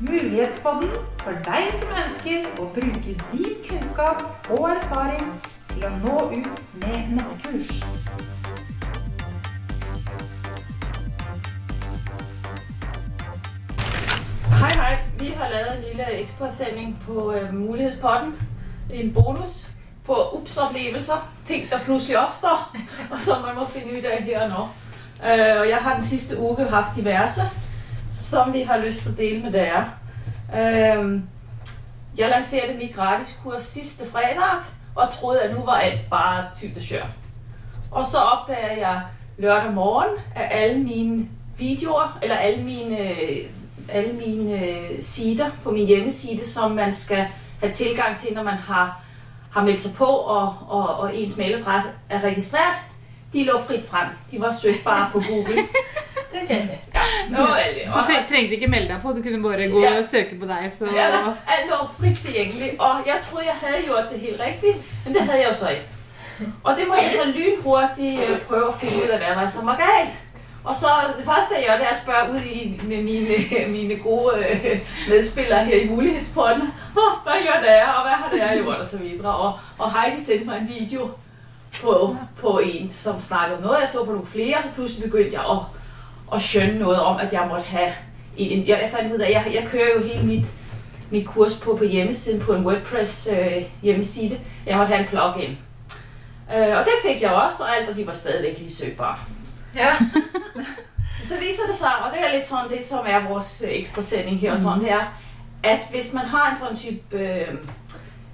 Mulighetspodden for deg som ønsker å bruke din kunnskap og erfaring til å nå ut med nettkurs. Hei, hei. vi har lavet en lille ekstrasending på Mulighetspodden. Det er en bonus på UPS-oplevelser, ting der plutselig oppstår, og som man må finne ut av her og nå. Øh, og jeg har den sidste uke haft diverse, som vi har lyst til å dele med dere. Øh, jeg lanserte mitt gratis kurs sidste fredag, og trodde at nå var alt bare tygt og skjør. Og så oppdaget jeg lørdag morgen, at alle mine videoer, eller alle mine, alle mine sider på min hjemmeside, som man skal ha tilgang til, når man har, har meldt sig på, og, og, og ens mailadresse er registreret, de lå frit frem. De var søgbare på Google. Det kjente jeg. Ja, nå. Så tre trengte ikke melde deg på, du kunne bare gå Ja. og søke på deg. Så Ja, alt lå fritt tilgjengelig, og jeg troede, jeg hadde gjort det helt riktig, men det hadde jeg jo så ikke. Og det må jeg så lynhurtig øh, prøve å finne ut av hva som var galt. Og så det første, jeg gjør, det er at spørge ud i, med mine, mine gode øh, medspillere her i mulighedspodden. "Åh, Hvad gør det og hvad har det gjort, og så videre. Og, og Heidi sendte mig en video på, på en, som snakkede om noget. Jeg så på nogle flere, og så pludselig begyndte jeg at, at skønne noget om, at jeg måtte have en, jeg fandt ud af, jeg, jeg kører jo hele mit, mit kurs på, på hjemmesiden, på en WordPress øh, hjemmeside. Jeg måtte have en plugin. Øh, og det fik jeg også, og alt, og de var stadigvæk lige søgbare. Ja. Så viser det seg, og det er litt sånn det, som er vår ekstrasending ekstra sending her, og sånn det er, at hvis man har en sånn type øh,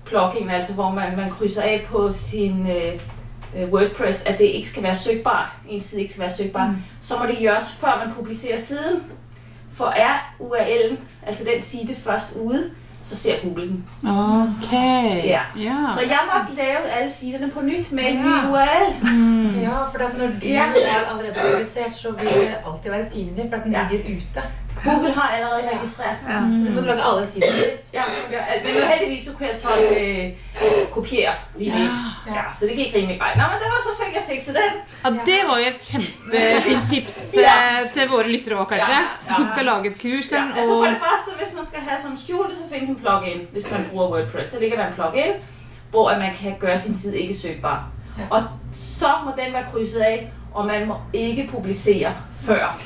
plugin, altså hvor man, man krydser av på sin øh, øh, WordPress, at det ikke skal være søgbart, en side ikke skal være søgbar, mm. så må det gjøres før man publicerer siden. For er URL'en, altså den side, først ude, så ser Google den. Okay. Ja. ja. Så jeg måtte lave alle siderne på nytt med en Ja. ny URL. Mm. Ja, for at når du Ja. er allerede realisert, så vil det alltid være synlig, for at den Ja. ligger ute. Google har allerede Ja. registreret den. Så du må lage alle sidene. Ja, ja, men nu heldigvis, du kunne jeg så øh, kopiere lige Ja. ja. ja, så det gik rimelig greit. Nå, men det var så fik jeg fikset den. ja, det var jo et kjempefint tips Ja. eh, til våre lyttere òg, kanskje. Ja, ja. Som skal lage et kurs. Ja, altså for det første, hvis man skal have som skjulte, så findes en plugin, hvis man bruger WordPress. Så ligger der en plugin, hvor man kan gøre sin side ikke søgbar. Og så må den være krydset af, og man må ikke publicere før,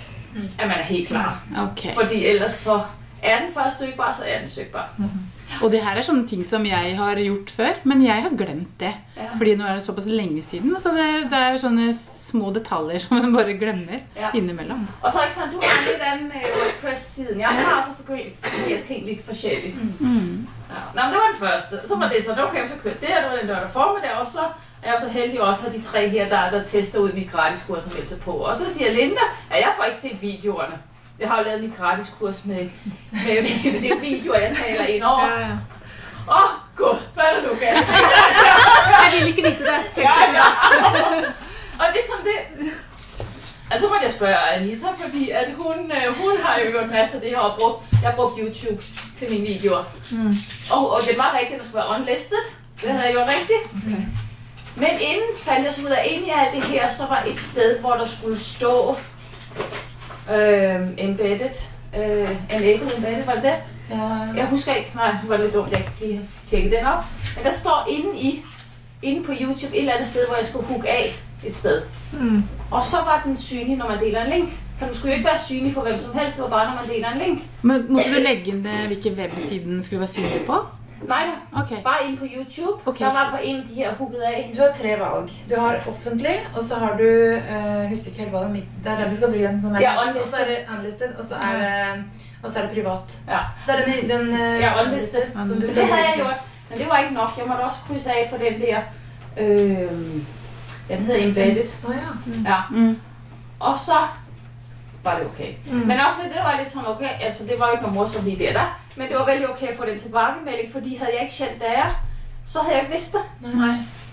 at man er helt klar. Okay. Fordi ellers så er den først søkbar, så er den søgbar. Og det her er sånne ting som jeg har gjort før, men jeg har glemt det. Ja. Fordi nå er det såpass lenge siden. Så det, det er sånne små detaljer som man bare glemmer Ja. innimellom. Og så ikke sådan, du har litt den WordPress-siden. Jeg har også fordelt ting litt forskjellig. Mm. Ja. Nå, men det var den første. Så var det sånn, okay, så kørte det, og det var den lørdag formiddag, og så jeg er så heldig også at de tre her, der, der tester ud mit gratis kurs og melder sig på. Og så siger Linda, at jeg får ikke set videoerne. Jeg har jo lavet mit gratis kurs med, med, med, det videoer, jeg taler ind over. Åh, ja. oh, gud, hvad er der nu galt? Jeg vil ikke vite det. Ja, ja. Og det som det... Altså, så måtte jeg spørge Anita, fordi at hun, øh, hun har jo gjort masser af det her og brugt, jeg har brugt YouTube til mine videoer. Mm. Og, og det var rigtigt, at skulle være unlisted. Det havde jeg gjort rigtigt. Okay. Men inden fandt jeg så ud af, at i alt det her, så var et sted, hvor der skulle stå øh, embedded. Øh, enable embedded, var det det? Ja, Jeg husker ikke, nej, det var lidt dumt, jeg ikke lige har tjekket den op. Men der står inde i, inde på YouTube et eller andet sted, hvor jeg skulle hook af et sted. Mm. Og så var den synlig, når man deler en link. For den skulle jo ikke være synlig for hvem som helst, det var bare, når man deler en link. Men Måtte du legge inn det, hvilke websiden skulle være synlig på? Nej da, Okay. bare inn på YouTube. Okay. Der var på en af de her hooket av. Du har tre valg. Du har offentlig, og så har du uh, husker ikke helt hva det er mitt Det er den du skal bry deg om. er Ja, Og så er det unlisted, og så er det, og så er det privat. Ja. Så er den, den uh, Ja, unlisted. Som du det hadde jeg gjort. Men det var ikke nok. Jeg måtte også krysse av for den der... Øh, den hedder embedded. Å ja. Ja. Mm. Og så var det ok. Mm. Men også det var litt sånn ok, altså det var ikke noe morsomt i det der. Men det var veldig ok at få den tilbakemelding, fordi hadde jeg ikke kjent dere, så hadde jeg ikke visst det. Nei.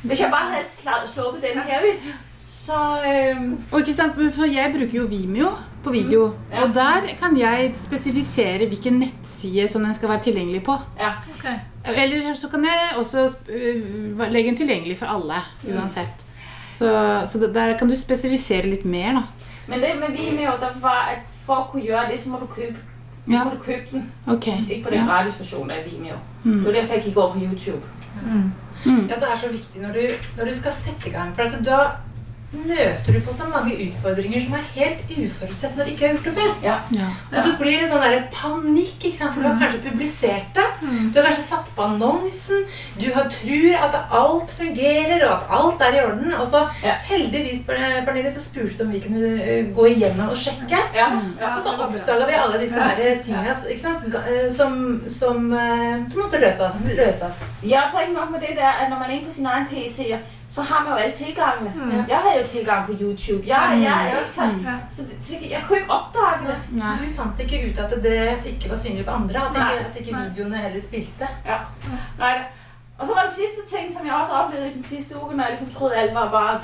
Hvis jeg bare hadde sluppet denne her ut, så... Øhm, Og ikke sant, men for Jeg bruker jo Vimeo på video. Ja. Og der kan jeg spesifisere hvilken nettside som den skal være tilgjengelig på. ja. Eller så kan jeg også øh, legge den tilgjengelig for alle, uansett. Så, så der kan du spesifisere litt mer, da. Men det med Vimeo, der var at for å kunne gjøre det, så må du købe, Ja. må du købe den. Okay. Ikke på den Ja. gratis versjonen av Vimeo. Mm. Det var derfor jeg gikk over på YouTube. Mm. Ja, det er så viktig når du, når du skal sette i gang. For at da møter du på så mange utfordringer som er helt uforutsett når du ikke har gjort det før. Ja. Ja. Og det blir en sånn der panikk, ikke sant? for du har kanskje publisert det. Du har kanskje satt på annonsen. Du har, tror at alt fungerer, og at alt er i orden. Og så Ja. heldigvis, Pernille, så spurte du om vi kunne eh, gå igjennom og sjekke. Ja. Og så oppdaga vi alle disse her tinga? Eh, som, som, eh, som måtte løses. Ja, så ikke nok med det der, at når man er inne på sin egen PC, så har man jo alle tilgangene. Ja. Jeg havde jo tilgang på YouTube. Jeg, jeg, ikke sånn, Mm. Så, så jeg kunne ikke oppdage det. Nei. Du fant ikke ut at det ikke var synlig for andre? At ikke, at ikke videoene heller spilte? Ja. Nei. og så var den siste ting, som jeg også oplevede i den siste uke, når jeg liksom troede, alt var bare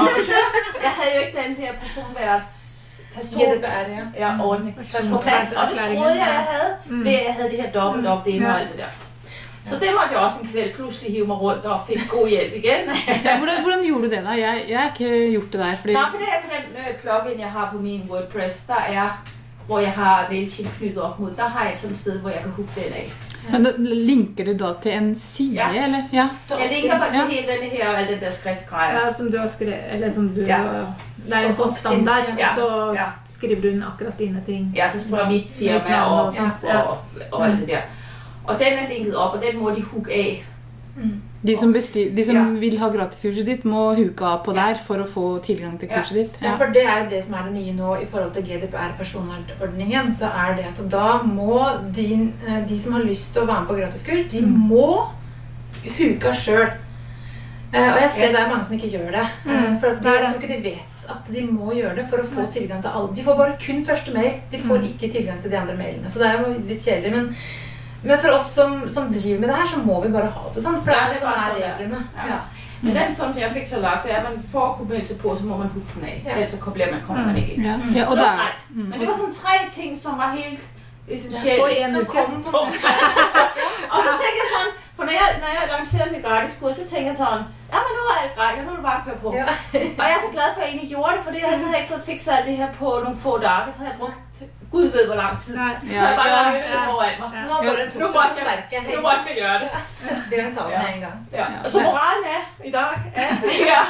opkørt. Jeg havde jo ikke den der personværds... Person, GDPR, ja. ja, ordning på. Og det troede jeg, jeg havde, ved at jeg havde det her dobbelt opt-in og alt det der. Så det måtte jeg også en kveld plutselig hive meg rundt og fikk god hjelp igjen. Ja, hvordan, hvordan gjorde du det, da? Jeg, jeg har ikke gjort det der. Fordi, Nei, for det er på den pluggen plugin, jeg har på min WordPress, der er, hvor jeg har Mailchimp knyttet opp mot. der har jeg et sånt sted, hvor jeg kan hooke den af. men da, linker du da til en side, Ja. eller? Ja. Jeg linker bare til Ja. hele denne her, og al den der skriftgreia. Ja, som du har skrevet Eller som du Ja. Det er en sånn standard, Ja. så Ja. skriver du inn akkurat dine ting. Ja, så skriver mit mitt firma og, og og, og, og alt det der. Og den er linket opp, og den må de hooke af. De som, bestil, de som Ja. vil ha gratiskurset ditt, må huke av på der for å få tilgang til kurset ditt. Ja, Ja. for det er jo det som er det nye nå i forhold til GDPR-personvernordningen. Så er det at da må din, eh, de som har lyst til å være med på gratiskurs, de må huke av sjøl. Og jeg ser det er mange som ikke gjør det. Mm. For at de, jeg tror ikke de vet at de må gjøre det for å få tilgang til alle. De får bare kun første mail. De får ikke tilgang til de andre mailene. Så det er jo litt kjedelig. Men, men for oss som, som driver med det her, så må vi bare ha det sånn. For det er det som er sånn, reglene. Ja. Ja. Men den som jeg fikk så lagt, det er, at man får kunne på, så må man hooke den av. Ellers så kobler man, kommer man ikke inn. Ja. Ja, det var er. Men det var sånn tre ting, som var helt essentielt. Som kom på. og så tænkte jeg sånn for når jeg, når jeg gratis kurs, så tænkte jeg sånn ja, men nå er alt greit, Nå er du bare køre på. Ja. Og jeg er så glad for, at jeg egentlig gjorde det, fordi ellers hadde jeg ikke fått fiksa alt det her på noen få dager. så har jeg brugt Gud ved hvor lang tid. Nei. Så jeg bare Ja, ja, det ja. foran meg. Nå bare tok Nu du på måtte jeg, sparket. gjøre det. jeg gøre det. I gang talen med en gang. Ja. Og så moralen er i dag, at ja,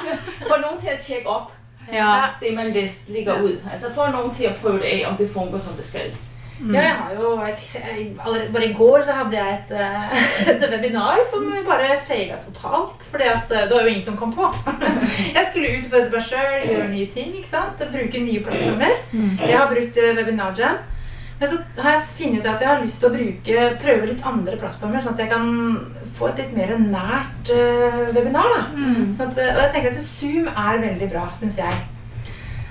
få noen til at tjekke opp ja. det, man ligger ut. Altså få noen til at prøve det av om det fungerer, som det skal. Ja, jeg har jo jeg- allerede, Bare i går så hadde jeg et, eh, et webinar som bare feila totalt. At eh, det var jo ingen som kom på. Jeg skulle utfordre meg sjøl, gjøre nye ting. ikke sant? Bruke nye plattformer. Jeg har brukt webinarjam. Webinar Jam. Men så har jeg funnet ut at jeg har lyst til å bruke, prøve litt andre plattformer, sånn at jeg kan få et litt mer nært eh, webinar. da. Sånn at, og jeg tenker at Zoom er veldig bra, syns jeg.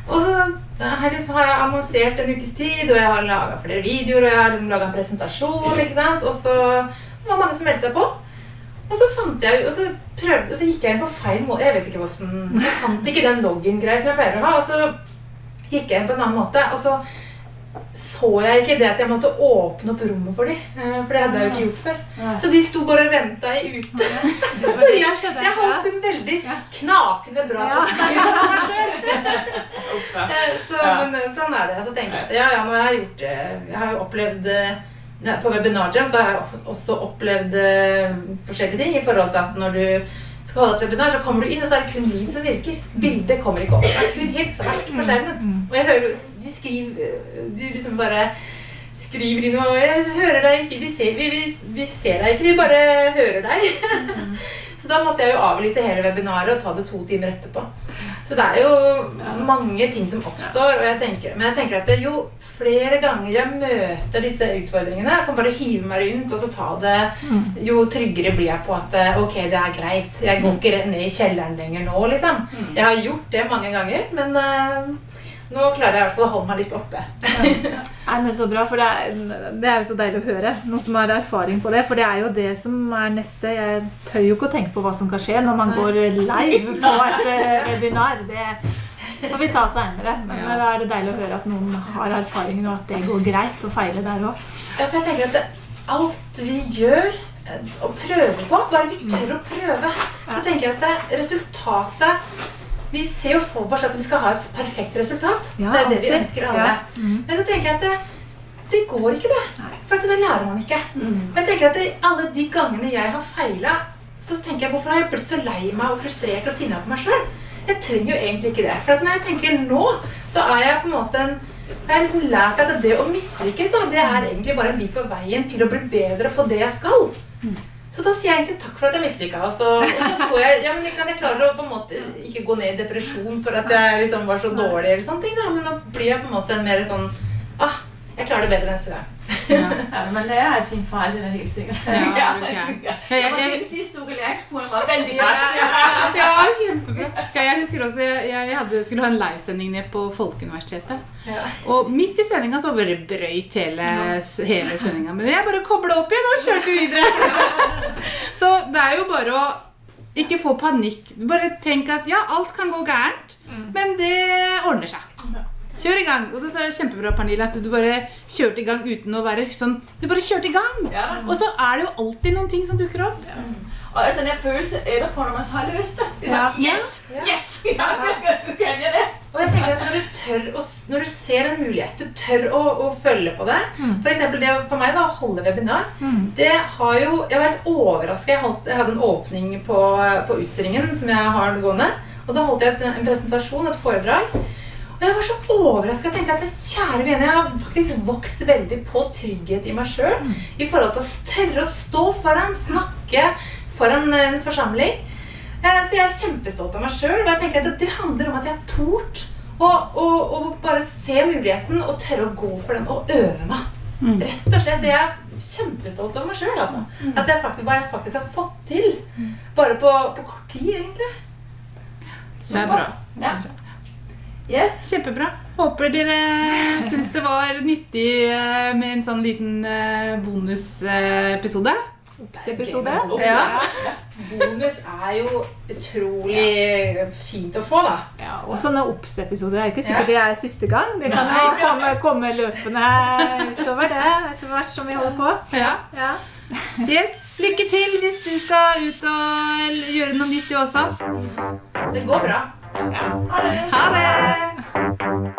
Og så har, jeg annonsert en ukes tid, og jeg har laga flere videoer, og jeg har liksom laga en presentasjon. ikke sant? Og så var mange som meldte seg på. Og så fant jeg, og så prøvde, og så gikk jeg inn på feil måte. Jeg vet ikke hvordan, jeg fant ikke den login-greia som jeg pleier å ha. Og så gikk jeg inn på en annen måte, og så så jeg ikke det at jeg måtte åpne opp rommet for dem. eh, For det hadde jeg jo ikke gjort før. Så de sto bare og venta ute. Så jeg, jeg holdt en veldig knakende bra presentasjon meg sjøl. Eh, Så, men eh, sånn er det. Så tenker jeg at ja, ja, nå har jeg gjort det. Jeg har jo opplevd På Webinar Jam så har jeg også opplevd forskjellige ting i forhold til at når du skal holde et webinar, så kommer du inn, og så er det kun lyd som virker. Bildet kommer ikke opp. Det er kun helt svart på skjermen. Og jeg hører de skriver De liksom bare skriver inn og Jeg hører deg ikke. Vi ser, vi, vi, vi ser deg ikke, vi bare hører deg. Så da måtte jeg jo avlyse hele webinaret og ta det to timer etterpå. Så det er jo mange ting som oppstår. Jeg tenker, men jeg tenker at det, jo flere ganger jeg møter disse utfordringene, jeg kan bare hive meg rundt og så ta det, jo tryggere blir jeg på at eh, ok, det er greit. Jeg går ikke ned i kjelleren lenger nå, liksom. Jeg har gjort det mange ganger, men eh, nå klarer jeg i hvert fall å holde meg litt oppe. Nei, men Så bra, for det er, det er jo så deilig å høre. Noen som har erfaring på det. For det er jo det som er neste. Jeg tør jo ikke å tenke på hva som kan skje når man går live på et eh, webinar. Det får vi ta seinere. Men Ja. da er det deilig å høre at noen har erfaringen, og at det går greit å feile der òg. Ja, for jeg tenker at det, alt vi gjør eh, og prøver på, bare vi tør å prøve, så tenker jeg at det, resultatet vi ser jo for oss at vi skal ha et perfekt resultat. Ja, det er det vi ønsker alle. Ja. Mm. Men så tenker jeg at det, det går ikke, det. For at det lærer man ikke. Men jeg tenker at det, alle de gangene jeg har feila, så tenker jeg hvorfor har jeg blitt så lei meg og frustrert og sinna på meg sjøl? Jeg trenger jo egentlig ikke det. For at når jeg tenker nå, så er jeg på en måte en jeg har liksom lært at det å mislykkes da, det er egentlig bare en bit på veien til å bli bedre på det jeg skal. Så da sier jeg egentlig takk for at jeg mislykka. Og så, og så får jeg, ja, men liksom, jeg klarer å på en måte ikke gå ned i depresjon for at jeg liksom var så dårlig, eller sånne ting da, men nå blir jeg på en måte en mer sånn ah, jeg klarer det bedre neste gang. Ja. Ja, man lærer af sin feil, det er helt sikkert. Ja, er ja. Ja, Jeg jeg- må si jeg- den siste uke læringskuren var veldig vanskelig. Ja, kjempebra. Ja, jeg husker også, jeg, jeg hadde, skulle ha en livesending ned på Folkeuniversitetet. Ja. Og midt i sendinga så bare brøyt hele, hele sendinga. Men jeg bare kobla opp igjen og kjørte videre. Så det er jo bare å ikke få panikk. Bare tenk at ja, alt kan gå gærent, men det ordner seg. Kjør i gang. Og det er kjempebra, Pernille, at du bare kjørte i gang uten å være sånn Du bare kjørte i gang. Ja. Og så er det jo alltid noen ting som dukker opp. Og altså den er det etterpå når man så har løst det. det sånn, Ja. yes! Yes! Ja, kan jeg det? Og jeg tenker at når du tør å, når du ser en mulighet, du tør å, å følge på det For eksempel det for meg da, å holde webinar, det har jo Jeg var helt overrasket. Jeg, jeg hadde en åpning på, på utstillingen som jeg har gående. Og da holdt jeg et, en presentasjon, et foredrag. Og jeg var så overrasket. Jeg tenkte at kjære vene, jeg har faktisk vokst veldig på trygghet i meg sjøl. I forhold til å tørre å stå foran, snakke foran en forsamling. Eh, Så jeg er kjempestolt av meg sjøl. Og jeg tenker at det handler om at jeg har tort å å- å bare se muligheten og tørre å gå for den og øve meg. Rett og slett. Så jeg er kjempestolt av meg sjøl. Altså. At jeg faktisk, hva jeg faktisk har fått til. Bare på, på kort tid, egentlig. Det er bra. Ja. Yes. Kjempebra. Håper dere syns det var nyttig eh, med en sånn liten eh, bonusepisode. Obs-episode. Ja. Bonus er jo utrolig fint å få, da. Ja, og sånne obs-episoder er ikke Ja. sikkert det er siste gang. Det kan jo komme, komme løpende utover det etter hvert som vi holder på. Ja. Ja. Yes. Lykke til hvis du skal ut og gjøre noe nytt du også. Det går bra. Ha det.